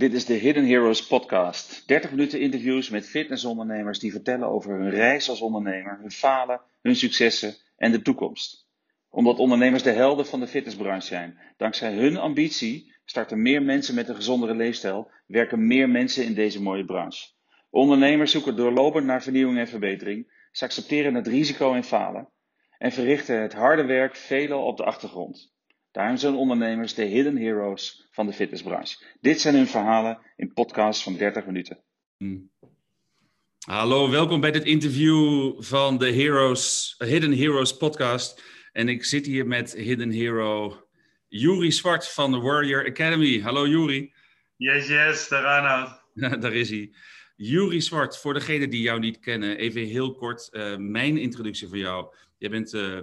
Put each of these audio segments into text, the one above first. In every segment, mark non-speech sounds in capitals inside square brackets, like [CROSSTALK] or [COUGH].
Dit is de Hidden Heroes podcast. 30 minuten interviews met fitnessondernemers die vertellen over hun reis als ondernemer, hun falen, hun successen en de toekomst. Omdat ondernemers de helden van de fitnessbranche zijn. Dankzij hun ambitie starten meer mensen met een gezondere leefstijl, werken meer mensen in deze mooie branche. Ondernemers zoeken doorlopend naar vernieuwing en verbetering. Ze accepteren het risico en falen en verrichten het harde werk veelal op de achtergrond. Daarom zijn ondernemers de hidden heroes van de fitnessbranche. Dit zijn hun verhalen in podcasts van 30 minuten. Hmm. Hallo, welkom bij dit interview van de Heroes, Hidden Heroes podcast. En ik zit hier met Hidden Hero Juri Zwart van de Warrior Academy. Hallo Juri. Yes, yes, daar aan [LAUGHS] Daar is hij. Juri Zwart, voor degenen die jou niet kennen, even heel kort uh, mijn introductie voor jou. Jij bent uh,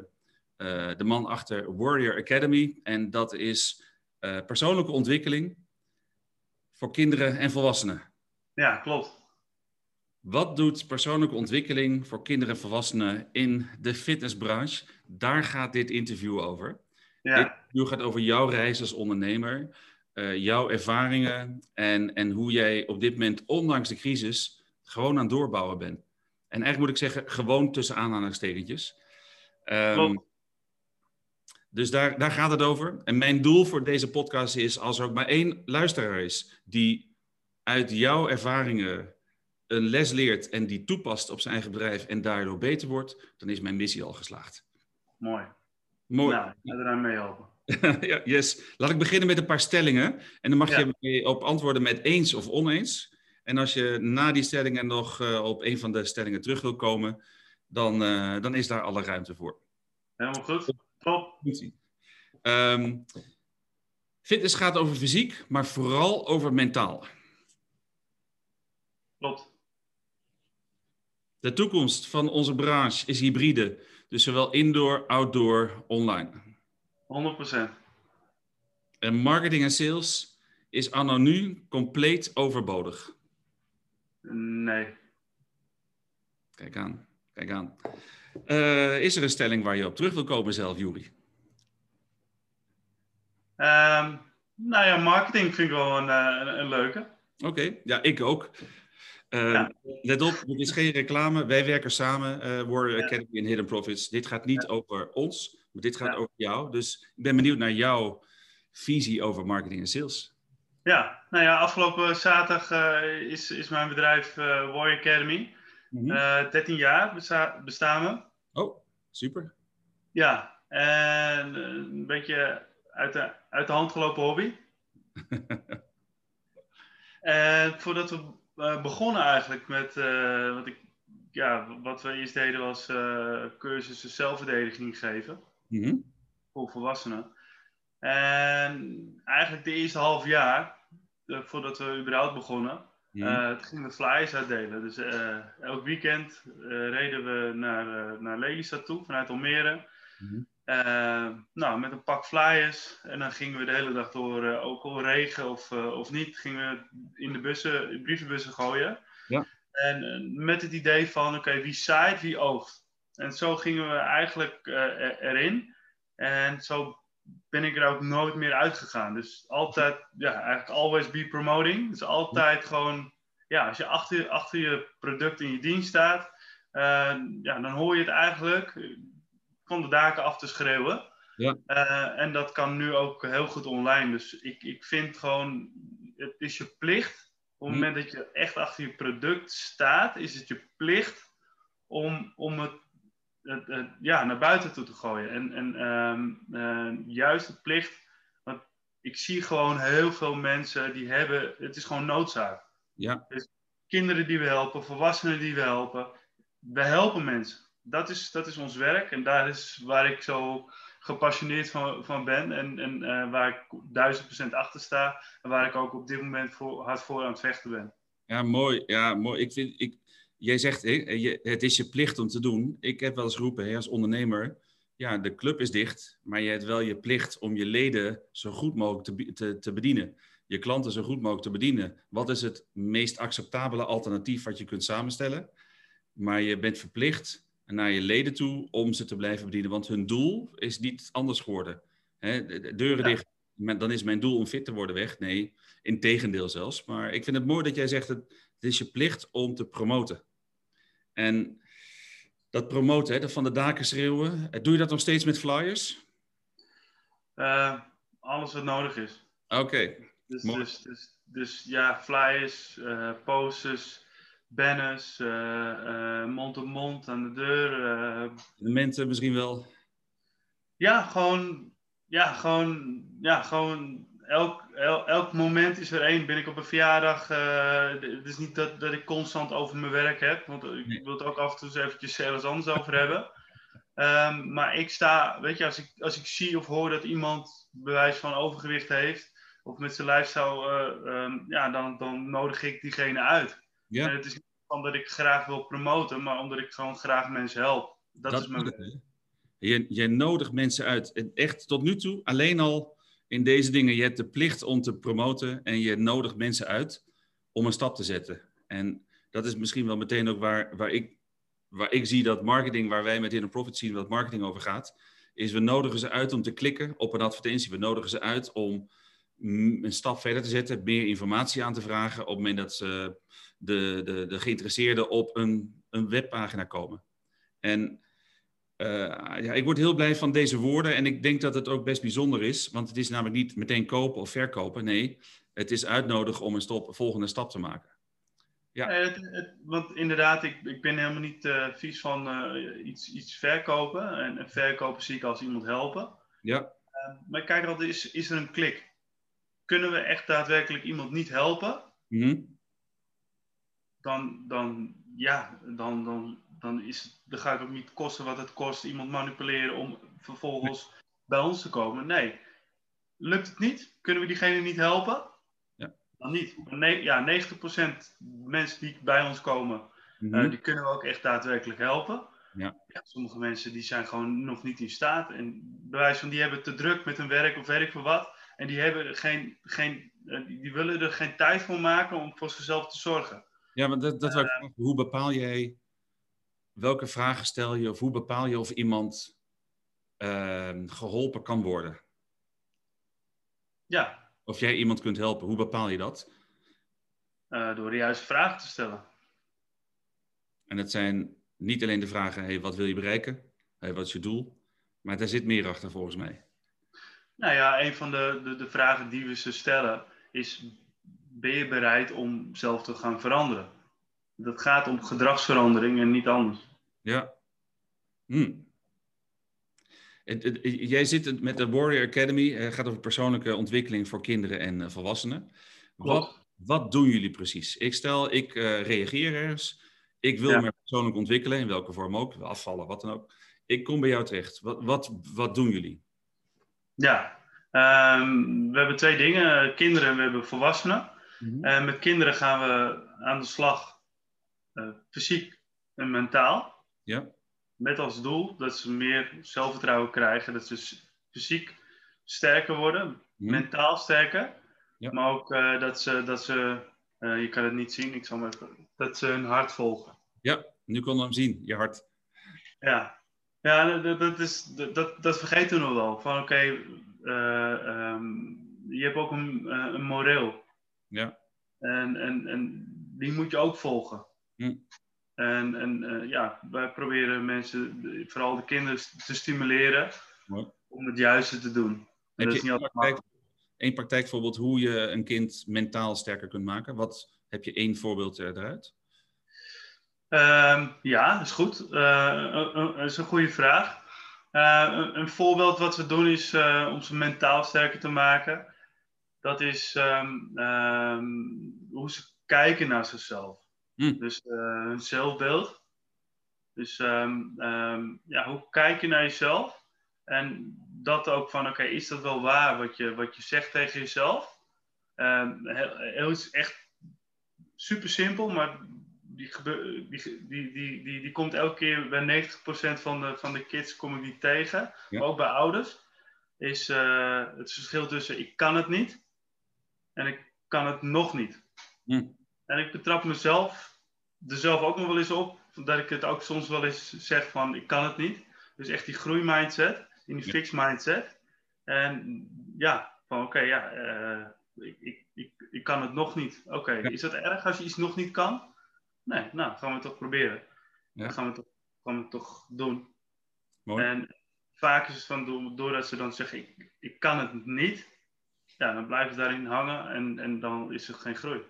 uh, de man achter Warrior Academy en dat is persoonlijke ontwikkeling voor kinderen en volwassenen. Ja, klopt. Wat doet persoonlijke ontwikkeling voor kinderen en volwassenen in de fitnessbranche? Daar gaat dit interview over. Ja. Dit interview gaat over jouw reis als ondernemer. Uh, jouw ervaringen en, en hoe jij op dit moment, ondanks de crisis, gewoon aan het doorbouwen bent. En eigenlijk moet ik zeggen, gewoon tussen aanhalingstekentjes. Um, dus daar, daar gaat het over. En mijn doel voor deze podcast is, als er ook maar één luisteraar is die uit jouw ervaringen een les leert en die toepast op zijn eigen bedrijf en daardoor beter wordt, dan is mijn missie al geslaagd. Mooi. Mooi. Nou, ik ga eraan mee helpen. ja, yes. Laat ik beginnen met een paar stellingen. En dan mag ja. je op antwoorden met eens of oneens. En als je na die stellingen nog uh, op een van de stellingen terug wil komen, dan, uh, dan is daar alle ruimte voor. Helemaal goed. Top. Um, fitness gaat over fysiek, maar vooral over mentaal. Klopt. De toekomst van onze branche is hybride. Dus zowel indoor, outdoor, online. 100%. En marketing en sales is anno nu compleet overbodig. Nee. Kijk aan, kijk aan. Uh, is er een stelling waar je op terug wil komen zelf, Juri? Um, nou ja, marketing vind ik wel een, eh, een, een leuke. Oké, okay. ja, ik ook. Uh, ja. Let op, dit is geen reclame. Wij werken samen, uh, Warrior ja. Academy en Hidden Profits. Dit gaat niet ja. over ons, maar dit gaat over jou. Dus ik ben benieuwd naar jouw visie over marketing en sales. Ja, nou ja, afgelopen zaterdag uh, is, is mijn bedrijf Warrior Academy. Mm -hmm. 13 jaar besta bestaan we. Oh, super. Ja, en een beetje uit de, uit de hand gelopen hobby. [LAUGHS] en voordat we uh, begonnen eigenlijk met wat, ik, ja, wat we eerst deden was uh, cursussen zelfverdediging geven mm -hmm. voor volwassenen. En eigenlijk de eerste half jaar, voordat we überhaupt begonnen, mm -hmm. het ging met flyers uitdelen. Dus elk weekend reden we naar, naar Lelystad toe vanuit Almere. Mm -hmm. Uh, nou, met een pak flyers. En dan gingen we de hele dag door, uh, ook al regen of, uh, of niet, gingen we in de bussen, in brievenbussen gooien. Ja. En met het idee van, oké, okay, wie zaait, wie oogt. En zo gingen we eigenlijk erin. En zo ben ik er ook nooit meer uitgegaan. Dus altijd, ja, eigenlijk always be promoting. Dus altijd gewoon, ja, als je achter, achter je product in je dienst staat, ja, dan hoor je het eigenlijk van de daken af te schreeuwen. Ja. Uh, en dat kan nu ook heel goed online. Dus ik, ik vind gewoon, het is je plicht. Op het moment dat je echt achter je product staat, is het je plicht om, om het, het, het ja, naar buiten toe te gooien. En, en um, uh, juist de plicht, want ik zie gewoon heel veel mensen die hebben, het is gewoon noodzaak. Ja. Dus kinderen die we helpen, volwassenen die we helpen, we helpen mensen dat is, dat is ons werk en daar is waar ik zo gepassioneerd van, van ben en, en uh, waar ik duizend procent achter sta en waar ik ook op dit moment voor, hard voor aan het vechten ben. Ja, mooi. Ja, mooi. Ik vind, ik, jij zegt, hè, het is je plicht om te doen. Ik heb wel eens geroepen als ondernemer, ja, de club is dicht, maar je hebt wel je plicht om je leden zo goed mogelijk te, te, te bedienen. Je klanten zo goed mogelijk te bedienen. Wat is het meest acceptabele alternatief wat je kunt samenstellen? Maar je bent verplicht naar je leden toe om ze te blijven bedienen. Want hun doel is niet anders geworden. De deuren dicht, dan is mijn doel om fit te worden weg. Nee, in tegendeel zelfs. Maar ik vind het mooi dat jij zegt, het, het is je plicht om te promoten. En dat promoten, hè, van de daken schreeuwen, doe je dat nog steeds met flyers? Uh, alles wat nodig is. Oké. Dus, dus, dus, dus, ja, flyers, uh, posters, banners, uh, mond-op-mond aan de deur. de mensen misschien wel? Ja, gewoon, ja, gewoon, ja, gewoon elk, elk moment is er één. Ben ik op een verjaardag, het is niet dat, dat ik constant over mijn werk heb, want ik wil het ook af en toe eens eventjes ergens anders over hebben. Um, maar ik sta, weet je, als ik, als ik zie of hoor dat iemand bewijs van overgewicht heeft, of met zijn lifestyle, uh, um, ja, dan, dan nodig ik diegene uit. Ja. En het is niet omdat ik graag wil promoten, maar omdat ik gewoon graag mensen help. Dat, dat is mijn... Je, je nodigt mensen uit. Echt tot nu toe, alleen al in deze dingen, je hebt de plicht om te promoten en je nodigt mensen uit om een stap te zetten. En dat is misschien wel meteen ook waar, waar ik waar ik zie dat marketing, waar wij met Inner Profit zien wat marketing over gaat, is we nodigen ze uit om te klikken op een advertentie. We nodigen ze uit om een stap verder te zetten, meer informatie aan te vragen op het moment dat ze de, de, de geïnteresseerden op een, een webpagina komen. En uh, ja, ik word heel blij van deze woorden en ik denk dat het ook best bijzonder is, want het is namelijk niet meteen kopen of verkopen. Nee, het is uitnodigen om een, stop, volgende stap te maken. Ja. het, het, want inderdaad, ik, ik ben helemaal niet uh, vies van uh, iets, iets verkopen. En, en, verkopen zie ik als iemand helpen. Ja. Uh, maar kijk altijd, is, is er een klik? Kunnen we echt daadwerkelijk iemand niet helpen? Mm dan, dan, ja, dan, dan, dan, is, dan ga ik ook niet kosten wat het kost iemand manipuleren om vervolgens bij ons te komen. Nee. Lukt het niet? Kunnen we diegene niet helpen? Dan niet. Nee, ja, 90% mensen die bij ons komen, mm -hmm. uh, die kunnen we ook echt daadwerkelijk helpen. Ja. ja. sommige mensen die zijn gewoon nog niet in staat. En bewijs van die hebben te druk met hun werk of werk voor wat. En die, hebben geen, geen, uh, die willen er geen tijd voor maken om voor zichzelf te zorgen. Ja, maar dat, dat uh, hoe bepaal jij, welke vragen stel je of hoe bepaal je of iemand ehm, geholpen kan worden? Ja, of jij iemand kunt helpen. Hoe bepaal je dat? Uh, door de juiste vragen te stellen. En het zijn niet alleen de vragen, hey, wat wil je bereiken? Hey, wat is je doel? Maar daar zit meer achter volgens mij. Nou ja, een van de, de, de vragen die we ze stellen is, ben je bereid om zelf te gaan veranderen? Dat gaat om gedragsverandering en niet anders. Ja. Hm. Jij zit met de Warrior Academy, het gaat over persoonlijke ontwikkeling voor kinderen en eh, volwassenen. Wat, wat doen jullie precies? Ik stel, ik uh, reageer ergens. Ik wil me persoonlijk ontwikkelen, in welke vorm ook, afvallen, wat dan ook. Ik kom bij jou terecht. Wat, wat, wat doen jullie? Ja, um, we hebben twee dingen: kinderen en we hebben volwassenen. Mm -hmm. En met kinderen gaan we aan de slag, fysiek en mentaal. Ja met als doel dat ze meer zelfvertrouwen krijgen, dat ze fysiek sterker worden, mentaal sterker, ja. maar ook uh, dat ze, dat ze uh, je kan het niet zien, ik zal maar even, dat ze hun hart volgen. Ja, nu kon we hem zien, je hart. Ja, ja dat, dat, is, dat, dat vergeten we wel. Van oké, okay, uh, um, je hebt ook een, een moreel. Ja. En, en, en die moet je ook volgen. Hm. En, en uh, ja, wij proberen mensen, vooral de kinderen, te stimuleren Mooi. om het juiste te doen. Heb je een, praktijk, een praktijkvoorbeeld hoe je een kind mentaal sterker kunt maken? Wat, heb je één voorbeeld eruit? Um, ja, dat is goed. Uh, dat is een goede vraag. Een, een, voorbeeld wat we doen is om ze mentaal sterker te maken. Dat is um, um, hoe ze kijken naar zichzelf. Hm. Dus uh, hun zelfbeeld. Dus um, um, ja, hoe kijk je naar jezelf? En dat ook van, oké, is dat wel waar wat je, wat je zegt tegen jezelf? Um, heel, is echt super simpel, maar die, die, die, die, die, die komt elke keer bij 90% van de, van de kids kom ik die tegen. Ja. ook bij ouders. Is uh, het verschil tussen ik kan het niet en ik kan het nog niet. Hm. En ik betrap mezelf er zelf ook nog wel eens op, dat ik het ook soms wel eens zeg van ik kan het niet. Dus echt die groeimindset, in die fix mindset. En ja, van oké, ja, ik, ik, ik, ik, kan het nog niet. Oké, is dat erg als je iets nog niet kan? Nee, nou, gaan we het toch proberen. Ja. Dan gaan we, toch, gaan we het toch doen. Mooi. En vaak is het van, doordat ze dan zeggen, ik, ik kan het niet, ja, dan blijven ze daarin hangen en, en dan is er geen groei.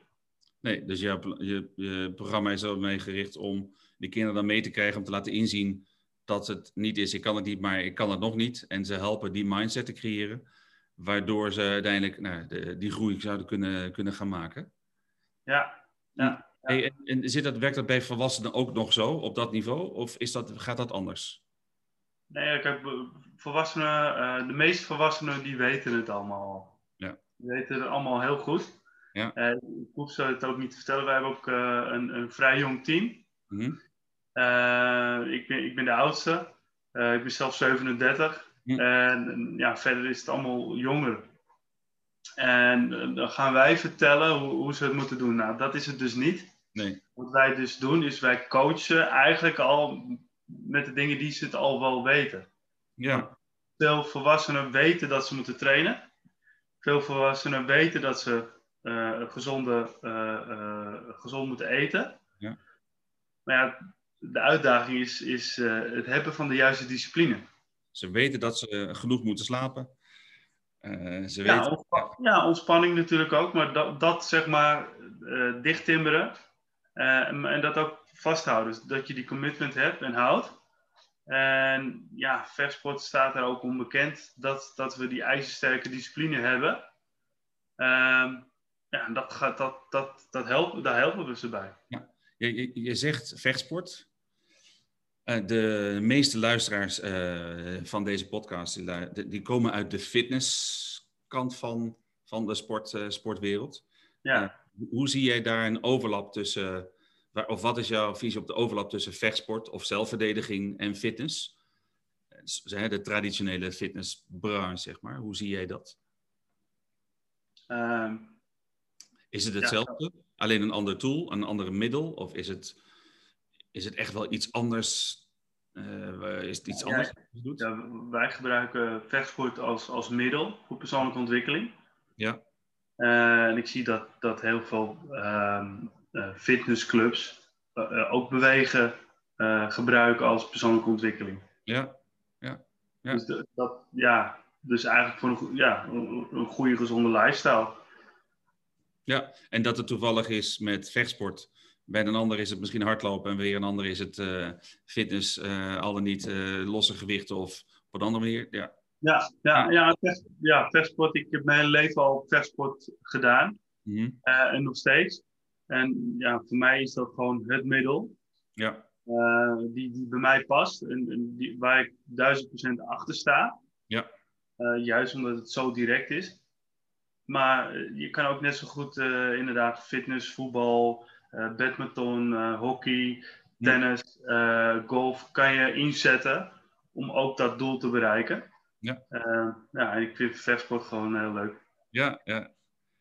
Nee, dus je, je, je programma is er mee gericht om de kinderen dan mee te krijgen, om te laten inzien dat het niet is, ik kan het niet, maar ik kan het nog niet. En ze helpen die mindset te creëren, waardoor ze uiteindelijk nou, de, die groei zouden kunnen, kunnen gaan maken. Ja, ja. Hey, en, en zit dat, werkt dat bij volwassenen ook nog zo, op dat niveau? Of is dat, gaat dat anders? Nee, kijk, volwassenen, uh, de meeste volwassenen die weten het allemaal. Ja. Die weten het allemaal heel goed. Ja. Uh, ik hoef ze het ook niet te vertellen. Wij hebben ook uh, een, een, vrij jong team. Mm -hmm. ik, ben, ik ben de oudste. ik ben zelf 37. Mm. En ja, verder is het allemaal jonger. En dan gaan wij vertellen hoe, hoe, ze het moeten doen. Nou, dat is het dus niet. Nee. Wat wij dus doen, is wij coachen eigenlijk al met de dingen die ze het al wel weten. Ja. Veel volwassenen weten dat ze moeten trainen. Veel volwassenen weten dat ze gezonde, uh, uh, gezond moeten eten. Ja. Maar ja, de uitdaging is, is het hebben van de juiste discipline. Ze weten dat ze genoeg moeten slapen. ze ja, weten... ontspanning, ja, ontspanning natuurlijk ook, maar dat, dat zeg maar dichttimmeren en, en dat ook vasthouden. Dus dat je die commitment hebt en houdt. En ja, vechtsport staat er ook onbekend dat, dat we die ijzersterke discipline hebben. Um, ja, dat gaat, dat, dat, dat helpen, daar helpen we ze bij. Ja. Je, je, je zegt vechtsport. Uh, de meeste luisteraars uh, van deze podcast die, die, komen uit de fitnesskant van, van de sport, uh, sportwereld. Ja. hoe zie jij daar een overlap tussen of wat is jouw visie op de overlap tussen vechtsport of zelfverdediging en fitness? De traditionele fitnessbranche, zeg maar. Hoe zie jij dat? Um, is het hetzelfde? Ja. Alleen een ander tool, een andere middel? Of is het, is het echt wel iets anders? Uh, is het iets ja, anders? Ja, wij gebruiken vechtsport als, als middel voor persoonlijke ontwikkeling. Ja. Uh, en ik zie dat, dat heel veel um, uh, fitnessclubs ook bewegen gebruiken als persoonlijke ontwikkeling. Ja, ja. ja. Dus, dat, ja, dus eigenlijk voor een, ja, een, een goede, gezonde lifestyle. Ja, en dat het toevallig is met vechtsport. Bij een ander is het misschien hardlopen en weer een ander is het uh, fitness, uh, al dan niet uh, losse gewichten of op een andere manier. Ja, ja, ja, ja, vecht, ja vechtsport. Ik heb mijn hele leven al vechtsport gedaan mm -hmm. en nog steeds. En ja, voor mij is dat gewoon het middel. Ja. Die, die bij mij past en, en die, waar ik duizend procent achter sta. Ja. Juist omdat het zo direct is. Maar je kan ook net zo goed uh, inderdaad fitness, voetbal, badminton, hockey, tennis, golf kan je inzetten om ook dat doel te bereiken. Ja. ja, en ik vind vechtsport gewoon heel leuk. Ja, ja.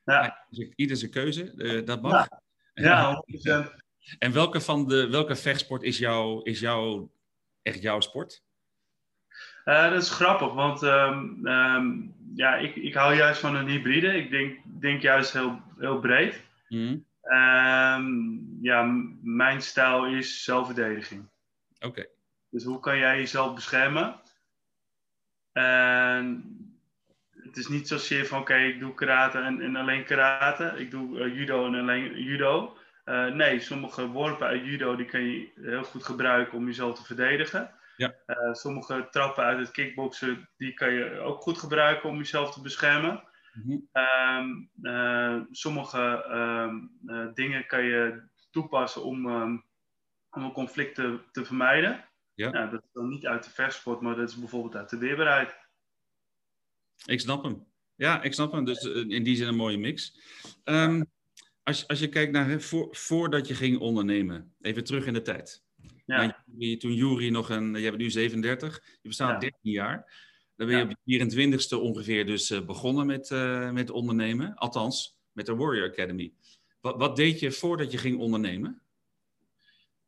ja. Ieder zijn keuze, dat mag. Ja. Ja, [LAUGHS] 100%. En welke van de welke vechtsport is, jou, is jou, echt jouw sport? Uh, dat is grappig, want um, um, ja, ik, ik hou juist van een hybride. Ik denk, denk juist heel, heel breed. Mm. Um, ja, mijn stijl is zelfverdediging. Oké. Okay. Dus hoe kan jij jezelf beschermen? En het is niet zozeer van oké, okay, ik doe karate en, en, alleen karate. Ik doe uh, judo en alleen judo. Uh, nee, sommige worpen uit judo die kan je heel goed gebruiken om jezelf te verdedigen. Ja. Uh, sommige trappen uit het kickboksen die kan je ook goed gebruiken om jezelf te beschermen. Mm-hmm. Um, sommige um, dingen kan je toepassen om, um, om een conflict te, te vermijden. Ja. Nou, dat is dan niet uit de vechtsport, maar dat is bijvoorbeeld uit de weerbaarheid. Ik snap hem. Ja, ik snap hem. Dus in die zin een mooie mix. Als, als je kijkt naar voor, voordat je ging ondernemen, even terug in de tijd. Ja. toen Jury nog een, je bent nu 37, je bestaat ja. 13 jaar. Dan ben je op je 24ste ongeveer dus uh, begonnen met, uh, met ondernemen. Althans, met de Warrior Academy. Wat, wat deed je voordat je ging ondernemen?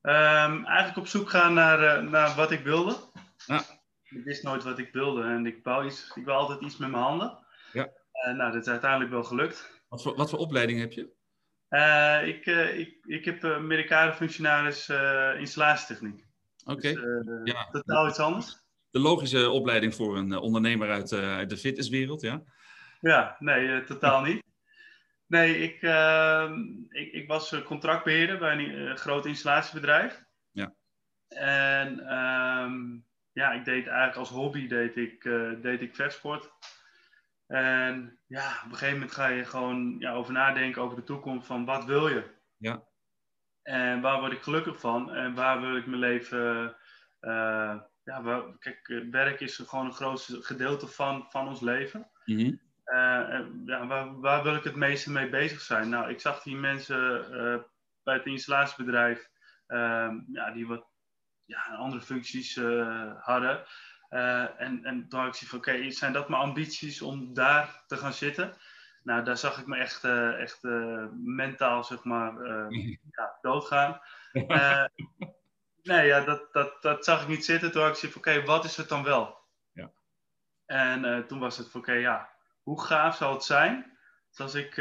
Um, eigenlijk op zoek gaan naar, uh, naar wat ik wilde. Ja. Ik wist nooit wat ik wilde en ik wou, iets, ik wou altijd iets met mijn handen. Ja. nou, dat is uiteindelijk wel gelukt. Wat voor, wat voor opleiding heb je? Ik, ik, ik heb uh, functionaris installatietechniek. Oké. Dus, ja. Totaal iets anders. De logische opleiding voor een ondernemer uit, uit de fitnesswereld, ja? Ja, nee, totaal niet. Nee, ik, ehm, ik, ik, was contractbeheerder bij een groot installatiebedrijf. Ja. En ehm, ja, ik deed eigenlijk als hobby deed ik, uh, deed ik. En ja, op een gegeven moment ga je gewoon ja, over nadenken over de toekomst van wat wil je? Ja. En waar word ik gelukkig van? En waar wil ik mijn leven... Uh, ja, waar, kijk, werk is gewoon een groot gedeelte van, van ons leven. Mm ja, waar, waar, wil ik het meeste mee bezig zijn? Nou, ik zag die mensen bij het installatiebedrijf, ehm, ja, die wat ja, andere functies hadden. Uh, en, en toen had ik zoiets van, oké, zijn dat mijn ambities om daar te gaan zitten? Nou, daar zag ik me echt, uh, echt mentaal, zeg maar, [LAUGHS] ja, doodgaan. nee, ja, dat, dat, dat zag ik niet zitten. Toen had ik zoiets van, oké, wat is het dan wel? Ja. En toen was het van, oké, ja, hoe gaaf zou het zijn als ik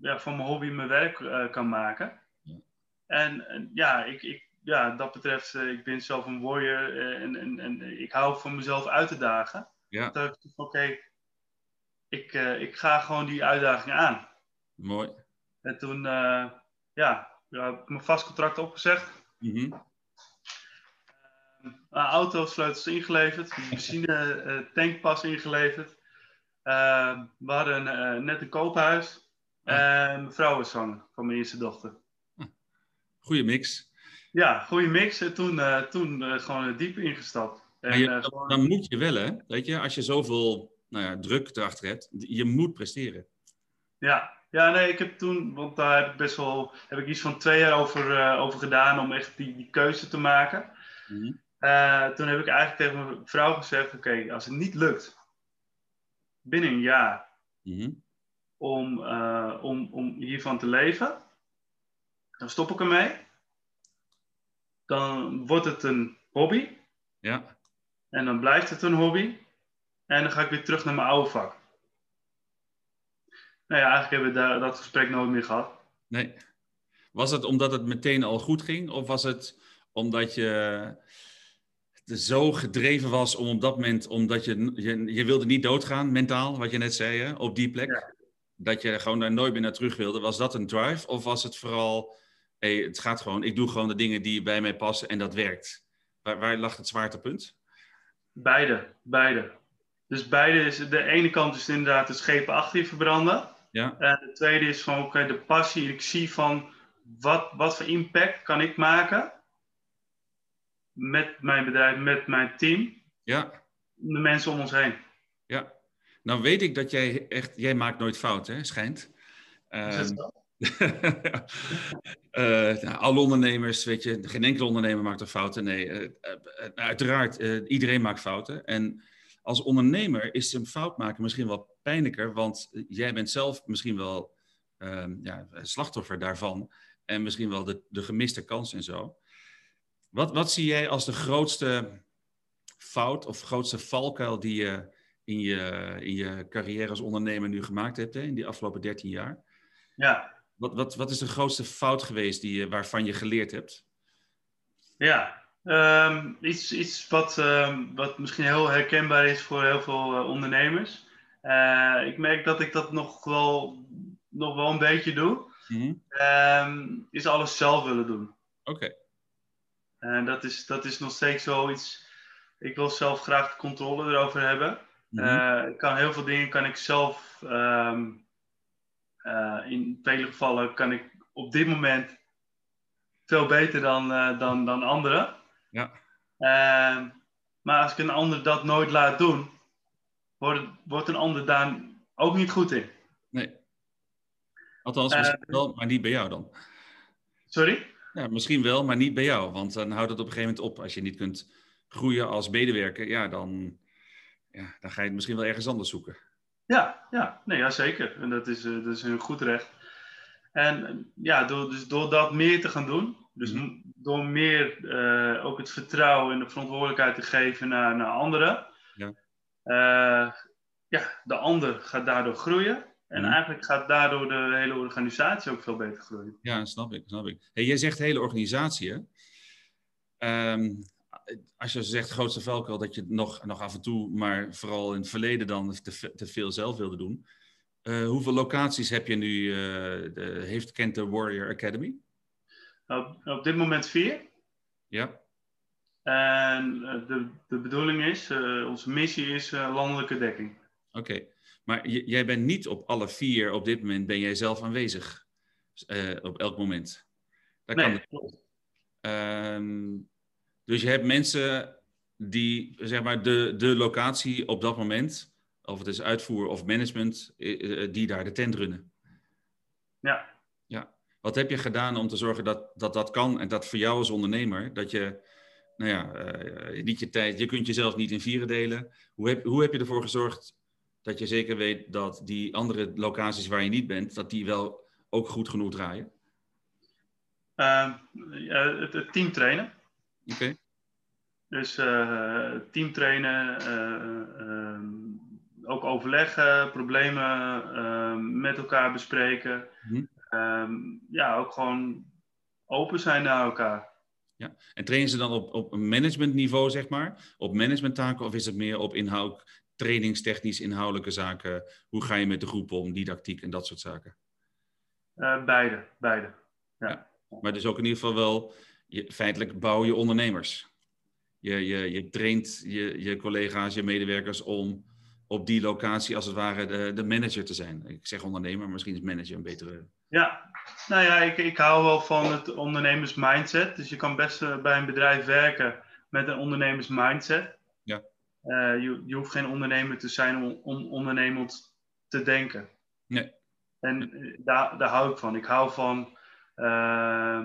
ja, van mijn hobby mijn werk kan maken? En ja, ik, ik, ja, dat betreft, uh, ik ben zelf een warrior uh, en, en, en ik hou van mezelf uit te dagen. Ja. Dat ik oké, ik, uh, ik ga gewoon die uitdaging aan. Mooi. En toen, ja, ja, heb ik mijn vast contract opgezegd. Mm -hmm. auto, sleutels ingeleverd, benzine, tankpas ingeleverd. we hadden net een koophuis. En mijn vrouw was zwanger van mijn eerste dochter. Goeie mix. Ja, goede mix. En toen, uh, toen uh, gewoon diep ingestapt. En, je, uh, Dan moet je wel, hè? Weet je, als je zoveel nou ja, druk erachter hebt, je moet presteren. Ja, ja, nee, ik heb toen, want daar heb ik best wel, heb ik iets van twee jaar over, over gedaan om echt die, die keuze te maken. Mm -hmm. toen heb ik eigenlijk tegen mijn vrouw gezegd: Oké, als het niet lukt binnen een jaar mm -hmm. om, om, om hiervan te leven, dan stop ik ermee dan wordt het een hobby. Ja. En dan blijft het een hobby. En dan ga ik weer terug naar mijn oude vak. Nou ja, eigenlijk hebben we daar, dat gesprek nooit meer gehad. Nee. Was het omdat het meteen al goed ging? Of was het omdat je zo gedreven was om op dat moment, omdat je, je, je wilde niet doodgaan mentaal, wat je net zei, hè, op die plek, ja. dat je gewoon daar nooit meer naar terug wilde. Was dat een drive? Of was het vooral hey, het gaat gewoon, ik doe gewoon de dingen die bij mij passen en dat werkt. Waar, waar lag het zwaartepunt? Beide, beide. Dus beide is, de ene kant is inderdaad de schepen achter je verbranden. Ja. En de tweede is van, oké, de passie. Ik zie van, wat, wat voor impact kan ik maken met mijn bedrijf, met mijn team. Ja. De mensen om ons heen. Ja. Nou weet ik dat jij echt, jij maakt nooit fout, hè, schijnt. Is dat Um, zo? Uh, [LAUGHS] alle ondernemers, weet je, geen enkele ondernemer maakt er fouten. Nee, uh, uh, uiteraard, iedereen maakt fouten. En als ondernemer is een fout maken misschien wel pijnlijker, want jij bent zelf misschien wel ehm, ja, slachtoffer daarvan. En misschien wel de, de gemiste kans en zo. Wat, wat zie jij als de grootste fout of grootste valkuil die je in je, in je carrière als ondernemer nu gemaakt hebt, hè, in die afgelopen 13 jaar? Ja, wat, wat, wat is de grootste fout geweest die waarvan je geleerd hebt? Ja, um, iets, iets wat, um, wat misschien heel herkenbaar is voor heel veel uh, ondernemers. Uh, ik merk dat ik dat nog wel, nog wel een beetje doe. Mm -hmm. um, is alles zelf willen doen. Oké. Okay. En dat is, dat is nog steeds wel iets. Ik wil zelf graag de controle erover hebben. Mm -hmm. uh, ik kan heel veel dingen kan ik zelf in vele gevallen kan ik op dit moment veel beter dan, uh, dan, dan anderen. Ja. Uh, maar als ik een ander dat nooit laat doen, wordt, wordt een ander daar ook niet goed in. Nee. Althans, misschien wel, maar niet bij jou dan. Sorry? Ja, misschien wel, maar niet bij jou. Want dan houdt het op een gegeven moment op. Als je niet kunt groeien als medewerker, ja, dan, ja, dan ga je het misschien wel ergens anders zoeken. Ja, ja, nee, ja zeker. En dat is, uh, dat is een goed recht. En ja, door, dus door dat meer te gaan doen, dus mm. door meer uh, ook het vertrouwen en de verantwoordelijkheid te geven naar, naar anderen, ja. Uh, ja, de ander gaat daardoor groeien. En mhm. eigenlijk gaat daardoor de hele organisatie ook veel beter groeien. Ja, snap ik. Snap ik. Hey, jij zegt hele organisatie, hè? Ehm, als je zegt grootste valkuil dat je nog, nog af en toe, maar vooral in het verleden dan te, te veel zelf wilde doen. Uh, hoeveel locaties heb je nu, uh, de, heeft kent de Warrior Academy? Op, op dit moment vier. Ja. En uh, de, de bedoeling is, onze missie is landelijke dekking. Oké, maar jij bent niet op alle vier op dit moment, ben jij zelf aanwezig? op elk moment? Dat nee, kan klopt. Um, dus je hebt mensen die, zeg maar, de, de locatie op dat moment, of het is uitvoer of management, eh, eh, die daar de tent runnen. Ja. Ja. Wat heb je gedaan om te zorgen dat dat, dat kan en dat voor jou als ondernemer, dat je, nou ja, uh, niet je tijd, je kunt jezelf niet in vieren delen. Hoe heb, hoe heb je ervoor gezorgd dat je zeker weet dat die andere locaties waar je niet bent, dat die wel ook goed genoeg draaien? Uh, het, het team trainen. Oké. Dus uh, team trainen, uh, uh, ook overleggen, problemen met elkaar bespreken. Mm ja, ook gewoon open zijn naar elkaar. Ja. En trainen ze dan op, op een managementniveau, zeg maar? Op managementtaken of is het meer op inhoud, trainingstechnisch inhoudelijke zaken? Hoe ga je met de groep om, didactiek en dat soort zaken? beide, beide. Ja. ja. Maar dus ook in ieder geval wel je, feitelijk bouw je ondernemers. Je, je, je traint je, je collega's, je medewerkers om op die locatie als het ware de, de manager te zijn. Ik zeg ondernemer, maar misschien is manager een betere. Ja, nou ja, ik, ik hou wel van het ondernemers mindset. Dus je kan best eh, bij een bedrijf werken met een ondernemers mindset. Ja. Uh, je, je hoeft geen ondernemer te zijn om, om ondernemend te denken. Nee. En eh, daar, daar hou ik van. Ik hou van uh,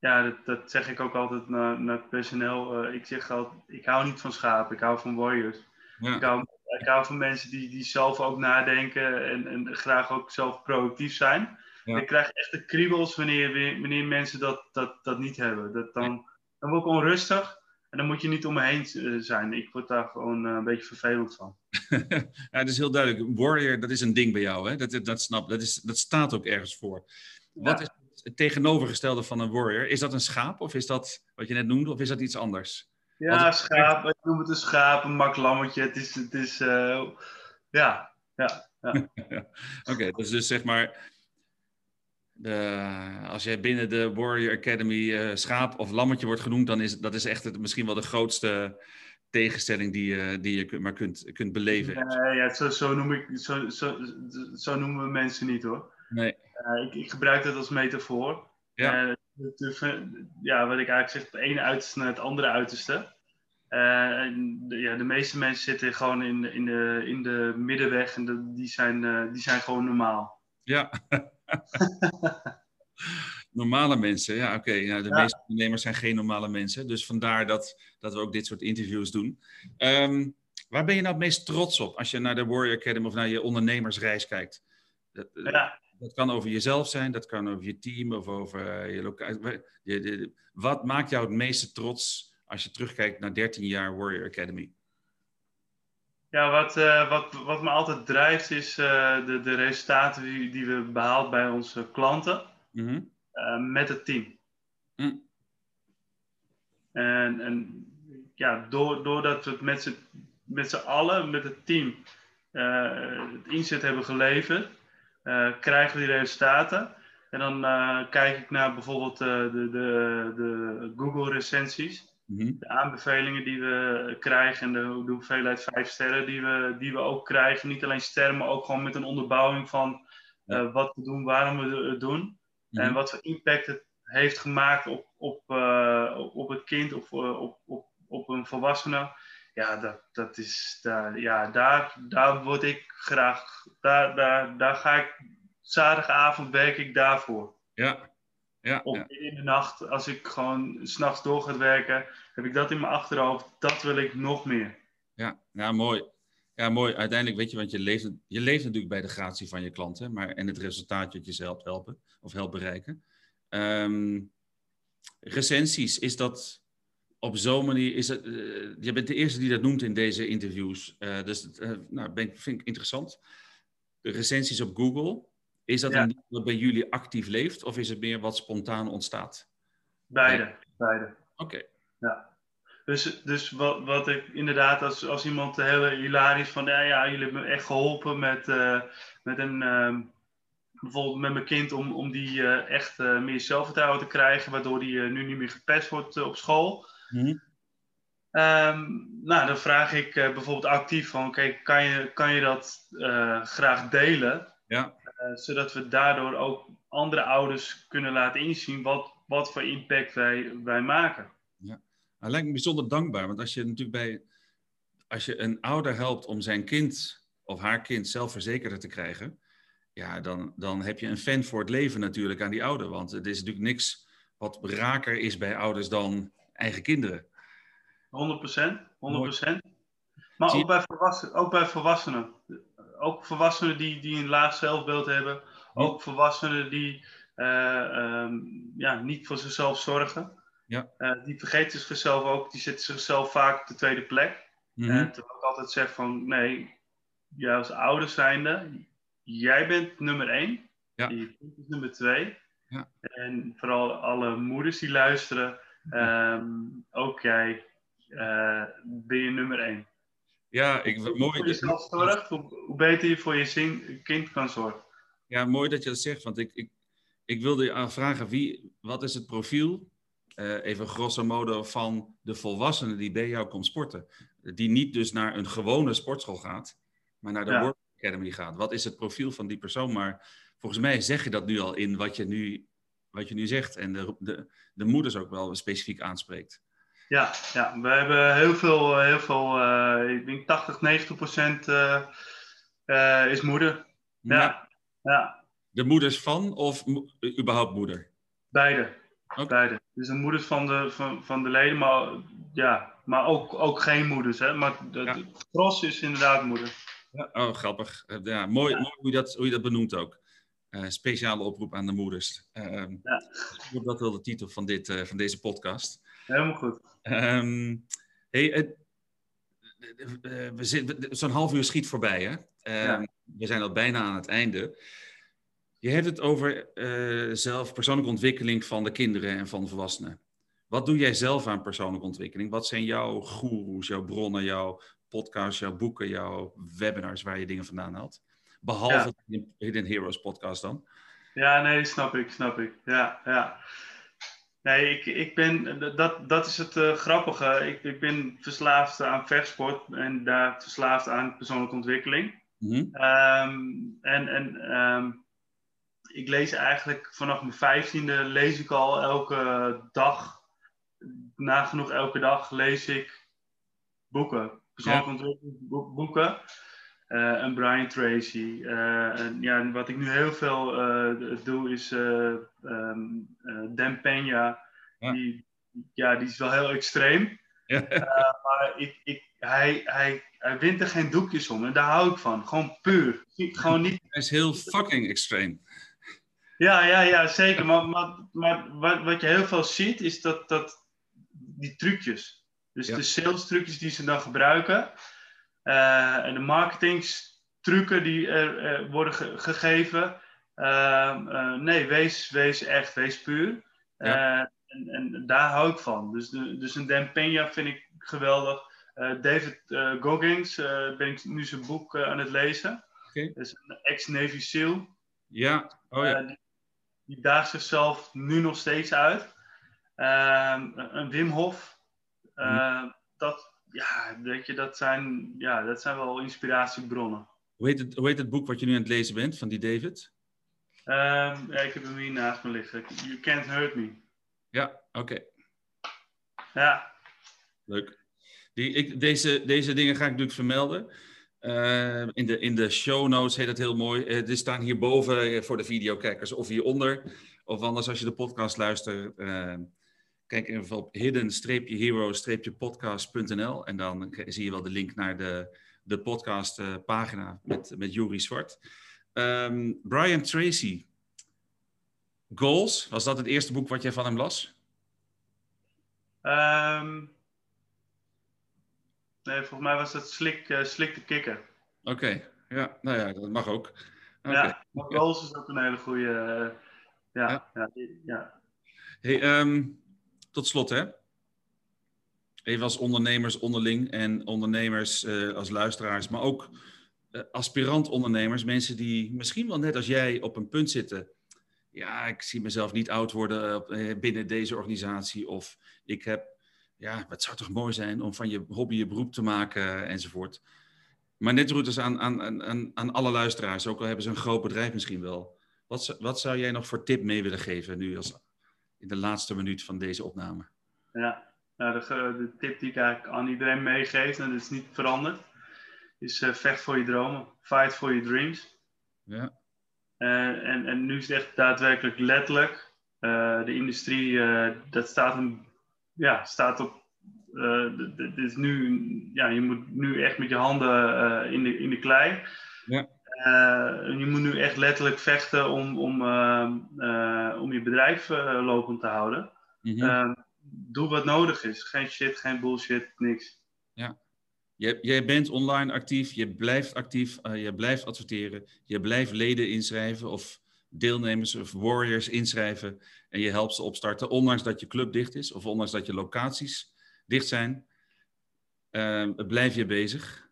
ja, dat, dat, zeg ik ook altijd naar, naar het personeel. Uh, ik zeg altijd, ik hou niet van schapen, ik hou van warriors. Ja. Ik, hou, ik hou van mensen die, die zelf ook nadenken en, en graag ook zelf productief zijn. Ja. Ik krijg echt de kriebels wanneer, wanneer mensen dat, dat, dat niet hebben. Dat dan, dan word ik onrustig en dan moet je niet om me heen eh, zijn. Ik word daar gewoon uh, een beetje vervelend van. [LAUGHS] ja, dat is heel duidelijk. Warrior, dat is een ding bij jou, hè? Dat, dat, snap, dat, is, dat staat ook ergens voor. Wat is het tegenovergestelde van een warrior. Is dat een schaap of is dat wat je net noemde of is dat iets anders? Ja, schaap. Ik noem het een schaap, een maklammetje. Het is, het is uh, ja, ja. ja. [LAUGHS] Oké, is dus zeg maar... De, als jij binnen de Warrior Academy uh, schaap of lammetje wordt genoemd, dan is dat is echt het, misschien wel de grootste tegenstelling die, uh, die je maar kunt, kunt beleven. Ja, ja zo, zo, noem ik, zo, zo, zo noemen we mensen niet hoor. Nee. Uh, ik, ik, gebruik dat als metafoor. Ja. De, ja, wat ik eigenlijk zeg, het ene uiterste naar het andere uiterste. Uh, de, ja, de meeste mensen zitten gewoon in, in, de, in de middenweg en de, die, zijn, die zijn gewoon normaal. Ja. [LAUGHS] normale mensen, ja, oké. Okay. Nou, de meeste ondernemers zijn geen normale mensen. Dus vandaar dat, dat we ook dit soort interviews doen. Um, waar ben je nou het meest trots op als je naar de Warrior Academy of naar je ondernemersreis kijkt? Ja. Dat kan over jezelf zijn, dat kan over je team of over eh, je locatie. Wat maakt jou het meeste trots als je terugkijkt naar 13 jaar Warrior Academy? Ja, wat, uh, wat, wat me altijd drijft is uh, de, de resultaten die, die we behaald bij onze klanten mm met het team. Mm. En, en ja, door, doordat we het met z'n allen, met het team, het inzet hebben geleverd, krijgen we die resultaten. En dan uh, kijk ik naar bijvoorbeeld uh, de, de, de Google recensies. Mm-hmm. De aanbevelingen die we krijgen en de, de, hoeveelheid vijf sterren die we, die we ook krijgen. Niet alleen sterren, maar ook gewoon met een onderbouwing van ja. wat we doen, waarom we het doen. Mm-hmm. En wat voor impact het heeft gemaakt op, op, op het kind of op, op, op een volwassene ja, dat, dat is, daar, ja, daar, daar word ik graag, daar, daar, daar ga ik, zaterdagavond werk ik daarvoor. Ja, ja. Of in de nacht, als ik gewoon s'nachts door ga werken, heb ik dat in mijn achterhoofd, dat wil ik nog meer. Ja, ja mooi. Ja, mooi. Uiteindelijk weet je, want je leeft, je leeft natuurlijk bij de gratie van je klanten, maar en het resultaat dat je ze helpt helpen of helpt bereiken. Um, recensies, is dat op zo'n manier is het. je bent de eerste die dat noemt in deze interviews. dus nou, ben, vind ik interessant. De recensies op Google. Is dat een wat bij jullie actief leeft of is het meer wat spontaan ontstaat? Beide, beide. Oké. Ja. Dus, dus wat, wat ik inderdaad, als, als iemand heel hilarisch van, ja, ja, jullie hebben me echt geholpen met, uh, met een, uh, bijvoorbeeld met mijn kind om, om die uh, echt meer zelfvertrouwen te krijgen, waardoor die nu niet meer gepest wordt op school. Mm Um, nou, dan vraag ik bijvoorbeeld actief van, kijk, kan je, kan je dat graag delen? Ja. zodat we daardoor ook andere ouders kunnen laten inzien wat, wat voor impact wij, wij maken. Ja. Het lijkt me bijzonder dankbaar, want als je natuurlijk bij, als je een ouder helpt om zijn kind of haar kind zelfverzekerder te krijgen, ja, dan, dan heb je een fan voor het leven natuurlijk aan die ouder. Want het is natuurlijk niks wat raker is bij ouders dan eigen kinderen. 100%, 100%. Maar ook bij, volwassenen, ook bij volwassenen. Ook volwassenen die, die een laag zelfbeeld hebben. Ook volwassenen die uh, um, ja, niet voor zichzelf zorgen. Ja. Uh, die vergeten zichzelf ook, die zetten zichzelf vaak op de tweede plek. Mm -hmm. terwijl ik altijd zeg van nee, jij als ouder zijnde, jij bent nummer één. Ja. Je kind is nummer twee. Ja. En vooral alle moeders die luisteren, um, ook jij uh, ben je nummer één. Ja, ik, hoe mooi. Voor jezelf zorgt, hoe, hoe, beter je voor je zin, kind kan zorgen. Ja, mooi dat je dat zegt, want ik, ik, ik wilde je aanvragen, wie, wat is het profiel uh, even grosso modo van de volwassene die bij jou komt sporten. Die niet dus naar een gewone sportschool gaat, maar naar de ja. Work Academy gaat. Wat is het profiel van die persoon? Maar volgens mij zeg je dat nu al in wat je nu, wat je nu zegt. En de, de, de moeders ook wel specifiek aanspreekt. Ja, ja, we hebben heel veel, heel veel uh, ik denk 80, 90 procent uh, uh, is moeder. Ja. ja. ja. De moeders van of überhaupt moeder? Beide. Okay. Beide. Dus de moeders van de, van, van de leden, maar, ja, maar ook, ook geen moeders. Hè? Maar de, ja. de gros is inderdaad moeder. Ja, oh, grappig. Ja, mooi, mooi hoe, je dat, hoe je dat benoemt ook. Uh, speciale oproep aan de moeders. Uh, ja. Dat wel de titel van, dit, uh, van deze podcast. Helemaal goed. Um, hey, we zitten, zo'n half uur schiet voorbij, hè? Ja. We zijn al bijna aan het einde. Je hebt het over zelf persoonlijke ontwikkeling van de kinderen en van de volwassenen. Wat doe jij zelf aan persoonlijke ontwikkeling? Wat zijn jouw goeroes, jouw bronnen, jouw podcasts, jouw boeken, jouw webinars waar je dingen vandaan haalt? Behalve ja. de Hidden Heroes podcast dan. Ja, nee, snap ik, snap ik. Ja, ja. Nee, ik, ik ben, dat, dat is het uh, grappige. Ik, ik ben verslaafd aan vechtsport en daar verslaafd aan persoonlijke ontwikkeling. Mm -hmm. um, en en um, ik lees eigenlijk vanaf mijn vijftiende lees ik al elke dag, nagenoeg elke dag lees ik boeken. Persoonlijke ja. boeken. Uh, en Brian Tracy. Uh, en ja, wat ik nu heel veel uh, doe is um, Dan Peña. Ja. Die, ja, die is wel heel extreem. Ja. maar ik, ik, hij, hij, hij wint er geen doekjes om. En daar hou ik van. Gewoon puur. Gewoon niet... Hij is heel fucking extreem. Ja, ja, ja, zeker. Maar, maar, maar wat, wat je heel veel ziet, is dat, dat die trucjes. Dus ja. de sales trucjes die ze dan gebruiken. Uh, en de marketingstrucken die er, worden ge gegeven. Uh, uh, nee, wees, wees echt, wees puur. Ja. En, en, daar hou ik van. Dus, de, dus een Dan Peña vind ik geweldig. David Goggins ben ik nu zijn boek aan het lezen. Okay. Dat is een ex-Navy SEAL. Ja, oh ja. Die, die daagt zichzelf nu nog steeds uit. Uh, een Wim Hof. Uh, mm. Dat, ja, weet je, dat, zijn, ja, dat zijn wel inspiratiebronnen. Hoe heet, het, hoe heet het boek wat je nu aan het lezen bent van die David? Uh, ja, ik heb hem hier naast me liggen. You Can't Hurt Me. Ja, oké. Okay. Ja. Leuk. Die, ik, deze, deze dingen ga ik natuurlijk vermelden. Uh, in, de, in de show notes heet dat heel mooi. Uh, er staan hierboven uh, voor de videokijkers of hieronder. Of anders als je de podcast luistert, kijk even op hidden-hero-podcast.nl en dan zie je wel de link naar de, de podcastpagina met, met Jury Zwart. Um, Brian Tracy, Goals, was dat het eerste boek wat jij van hem las? Um, nee, volgens mij was dat slik, uh, slik de kikker. Oké, ja, nou ja, dat mag ook. Okay. Ja, maar Goals is ook een hele goede. Uh, ja, ja. ja, ja. Hey, um, tot slot, hè? Even als ondernemers onderling en ondernemers uh, als luisteraars, maar ook uh, aspirant ondernemers, mensen die misschien wel net als jij op een punt zitten. Ja, ik zie mezelf niet oud worden uh, binnen deze organisatie. Of ik heb, ja, het zou toch mooi zijn om van je hobby je beroep te maken enzovoort. Maar net routes aan, aan, aan, aan alle luisteraars, ook al hebben ze een groot bedrijf misschien wel. Wat, wat zou jij nog voor tip mee willen geven nu als, in de laatste minuut van deze opname? Ja, nou, de, de, tip die ik eigenlijk aan iedereen meegeef, en dat is niet veranderd, is uh, vecht voor je dromen. Fight for your dreams. Ja. Uh, en, en nu is het echt daadwerkelijk letterlijk. Uh, de industrie, dat staat, een, ja, staat op. dit is nu, ja, je moet nu echt met je handen in, de, in de klei. Ja. Je moet nu echt letterlijk vechten om, om, om je bedrijf lopend te houden. Mm -hmm doe wat nodig is. Geen shit, geen bullshit, niks. Ja. Jij, jij bent online actief, je blijft actief, je blijft adverteren, je blijft leden inschrijven of deelnemers of warriors inschrijven en je helpt ze opstarten, ondanks dat je club dicht is of ondanks dat je locaties dicht zijn. Uh, blijf je bezig.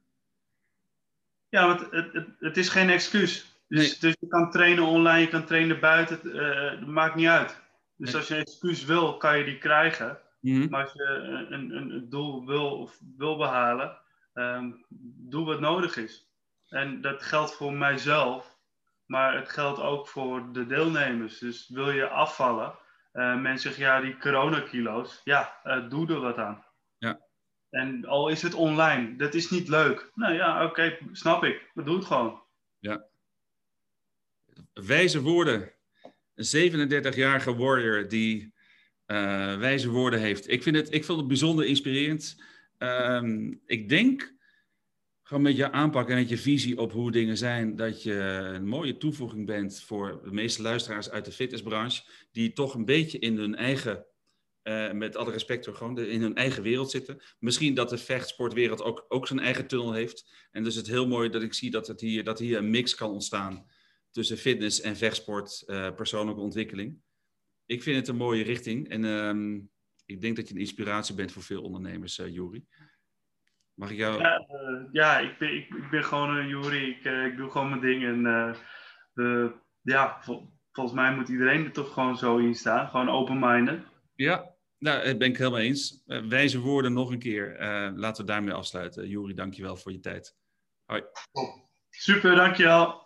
Ja, want het, het, het is geen excuus. Dus, dus, je kan trainen online, je kan trainen buiten, het uh, maakt niet uit. Dus als je een excuus wil, kan je die krijgen. Mhm. Maar als je een, een, een, doel wil, of wil behalen, um, doe wat nodig is. En dat geldt voor mijzelf, maar het geldt ook voor de deelnemers. Dus wil je afvallen, uh, mensen zeggen ja, die coronakilo's, ja, uh, doe er wat aan. En al is het online, dat is niet leuk. Nou ja, oké, snap ik. We doen het gewoon. Ja. Wijze woorden een 37-jarige warrior die uh, wijze woorden heeft. Ik vind het, ik vind het bijzonder inspirerend. Um, ik denk, gewoon met je aanpak en met je visie op hoe dingen zijn, dat je een mooie toevoeging bent voor de meeste luisteraars uit de fitnessbranche, die toch een beetje in hun eigen, uh, met alle respect, gewoon in hun eigen wereld zitten. Misschien dat de vechtsportwereld ook, ook zijn eigen tunnel heeft. En dus het heel mooi dat ik zie dat, het hier, dat hier een mix kan ontstaan tussen fitness en vechtsport, uh, persoonlijke ontwikkeling. Ik vind het een mooie richting en um, ik denk dat je een inspiratie bent voor veel ondernemers, uh, Juri. Mag ik jou... Ja, ja ik, ben, ik, ik, ben gewoon een Juri. Ik, ik doe gewoon mijn ding. En ja, vol, volgens mij moet iedereen er toch gewoon zo in staan. Gewoon open-minded. Ja, nou, dat ben ik helemaal eens. Eh, wijze woorden nog een keer. Eh, laten we daarmee afsluiten. Jori, dankjewel voor je tijd. Hoi. Super, dankjewel.